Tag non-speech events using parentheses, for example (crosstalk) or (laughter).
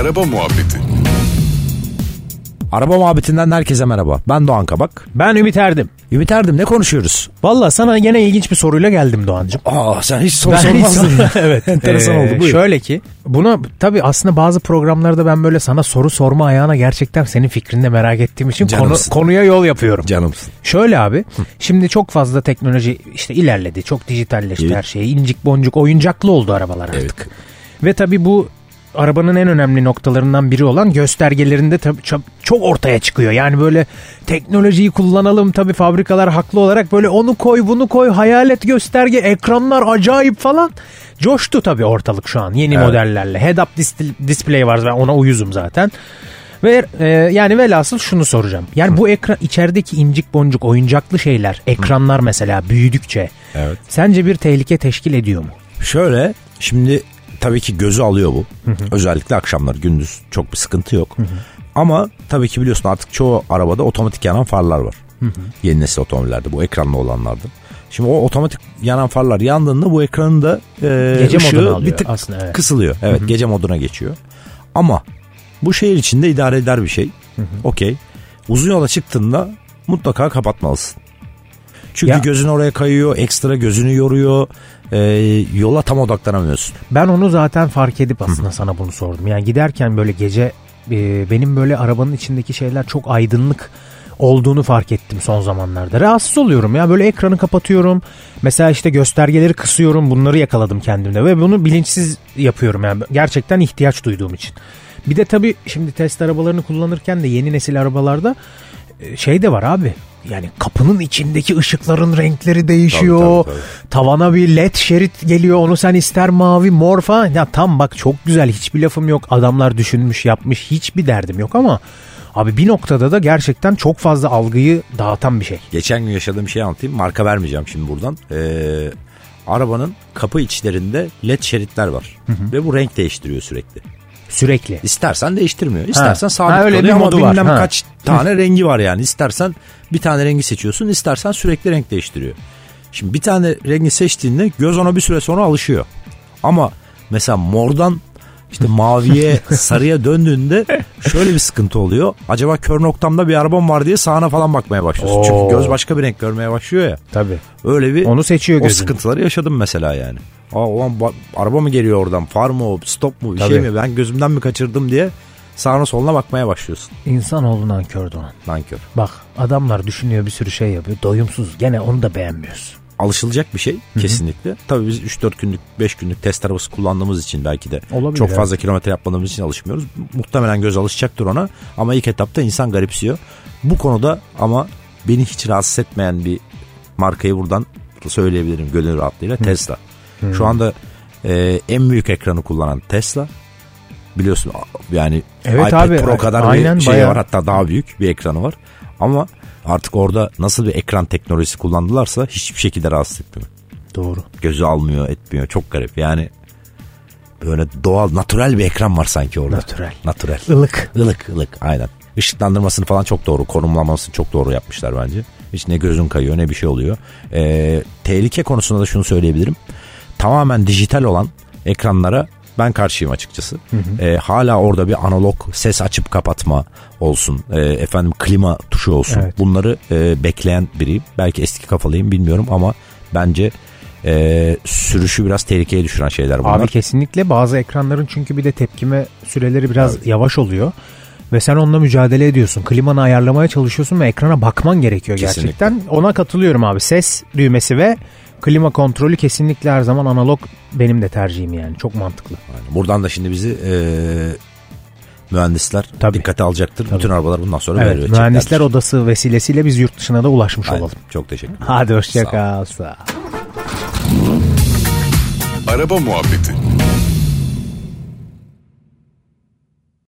Araba Muhabbeti Araba muhabbetinden herkese merhaba. Ben Doğan Kabak. Ben Ümit Erdim. Ümit Erdim ne konuşuyoruz? Valla sana gene ilginç bir soruyla geldim Doğancığım. Aa sen hiç soru Ben hiç sormazdın. sor- (laughs) evet. Enteresan Ee, oldu buyur. Şöyle ki buna tabii aslında bazı programlarda ben böyle sana soru sorma ayağına gerçekten senin fikrini de merak ettiğim için konu, konuya yol yapıyorum. Canımsın. Şöyle abi şimdi çok fazla teknoloji işte ilerledi. Çok dijitalleşti Evet. her şey. İncik boncuk oyuncaklı oldu arabalar artık. Evet. Ve tabii bu arabanın en önemli noktalarından biri olan göstergelerinde tabii çok, ortaya çıkıyor. Yani böyle teknolojiyi kullanalım tabii fabrikalar haklı olarak böyle onu koy bunu koy hayalet gösterge ekranlar acayip falan. Coştu tabii ortalık şu an yeni Evet. modellerle. Head up dis- display var ben ona uyuzum zaten. Ve e, yani velhasıl şunu soracağım. Yani bu ekran içerideki incik boncuk oyuncaklı şeyler, ekranlar mesela büyüdükçe Evet. sence bir tehlike teşkil ediyor mu? Şöyle şimdi tabii ki gözü alıyor bu. Özellikle akşamlar gündüz çok bir sıkıntı yok. Ama tabii ki biliyorsun artık çoğu arabada otomatik yanan farlar var. Yeni nesil otomobillerde bu ekranlı olanlarda. Şimdi o otomatik yanan farlar yandığında bu ekranın da e, Gece ışığı alıyor bir tık aslında, evet. kısılıyor. Evet gece moduna geçiyor. Ama bu şehir içinde idare eder bir şey. Okey. Uzun yola çıktığında mutlaka kapatmalısın. Çünkü Ya- gözün oraya kayıyor, ekstra gözünü yoruyor. e, yola tam odaklanamıyorsun. Ben onu zaten fark edip aslında sana bunu sordum. Yani giderken böyle gece e, benim böyle arabanın içindeki şeyler çok aydınlık olduğunu fark ettim son zamanlarda. Rahatsız oluyorum ya böyle ekranı kapatıyorum. Mesela işte göstergeleri kısıyorum bunları yakaladım kendimde ve bunu bilinçsiz yapıyorum yani gerçekten ihtiyaç duyduğum için. Bir de tabii şimdi test arabalarını kullanırken de yeni nesil arabalarda e, şey de var abi. Yani kapının içindeki ışıkların renkleri değişiyor. Tabii, tabii, Tavana bir led şerit geliyor. Onu sen ister mavi, mor falan. Ya tam bak çok güzel. Hiçbir lafım yok. Adamlar düşünmüş, yapmış. Hiçbir derdim yok ama abi bir noktada da gerçekten çok fazla algıyı dağıtan bir şey. Geçen gün yaşadığım bir şey anlatayım. Marka vermeyeceğim şimdi buradan. E, arabanın kapı içlerinde led şeritler var. Ve bu renk değiştiriyor sürekli. Sürekli. İstersen değiştirmiyor. İstersen Ha. sabit Ha, öyle kalıyor bir ama modu var. bilmem Ha. kaç (laughs) tane rengi var yani. İstersen bir tane rengi seçiyorsun. istersen sürekli renk değiştiriyor. Şimdi bir tane rengi seçtiğinde göz ona bir süre sonra alışıyor. Ama mesela mordan işte maviye (laughs) sarıya döndüğünde şöyle bir sıkıntı oluyor. Acaba kör noktamda bir arabam var diye sağına falan bakmaya başlıyorsun. Oo. Çünkü göz başka bir renk görmeye başlıyor ya. Tabii. Öyle bir Onu seçiyor o gözün. sıkıntıları yaşadım mesela yani. Aa ulan ba- araba mı geliyor oradan? Far mı o? Stop mu? Bir şey Tabii. mi? Ben gözümden mi kaçırdım diye sağına soluna bakmaya başlıyorsun. İnsanoğlu nankör Doğan. Nankör. Bak adamlar düşünüyor bir sürü şey yapıyor. Doyumsuz. Gene onu da beğenmiyoruz. Alışılacak bir şey kesinlikle. Tabii biz 3-4 günlük 5 günlük test arabası kullandığımız için belki de Olabilir, çok fazla kilometre yapmadığımız için alışmıyoruz. Muhtemelen göz alışacaktır ona ama ilk etapta insan garipsiyor. Bu konuda ama beni hiç rahatsız etmeyen bir markayı buradan söyleyebilirim gönül rahatlığıyla Tesla. Şu anda e, en büyük ekranı kullanan Tesla. Biliyorsun yani Evet iPad abi, Pro kadar aynen, bir şey bayağı. var hatta daha büyük bir ekranı var. Ama artık orada nasıl bir ekran teknolojisi kullandılarsa hiçbir şekilde rahatsız etmiyor. Doğru. Gözü almıyor etmiyor çok garip yani böyle doğal natürel bir ekran var sanki orada. Natürel. Natürel. Ilık. Ilık ılık aynen. Işıklandırmasını falan çok doğru konumlamasını çok doğru yapmışlar bence. Hiç ne gözün kayıyor ne bir şey oluyor. Ee, tehlike konusunda da şunu söyleyebilirim. Tamamen dijital olan ekranlara ben karşıyım açıkçası. Ee, hala orada bir analog ses açıp kapatma olsun. Ee, efendim klima tuşu olsun. Evet. Bunları e, bekleyen biriyim. Belki eski kafalıyım bilmiyorum ama bence e, sürüşü biraz tehlikeye düşüren şeyler bunlar. Abi kesinlikle bazı ekranların çünkü bir de tepkime süreleri biraz yavaş oluyor. Ve sen onunla mücadele ediyorsun. Klimanı ayarlamaya çalışıyorsun ve ekrana bakman gerekiyor Kesinlikle. gerçekten. Ona katılıyorum abi. Ses düğmesi ve klima kontrolü kesinlikle her zaman analog benim de tercihim yani. Çok mantıklı. Yani buradan da şimdi bizi e, mühendisler Tabii. dikkate alacaktır. Bütün arabalar bundan sonra Evet, böyle mühendisler odası vesilesiyle biz yurt dışına da ulaşmış Aynen. olalım. Çok teşekkür (laughs) ederim. Hadi Sağ ol. hoşça kal. Sağ ol. Araba Muhabbeti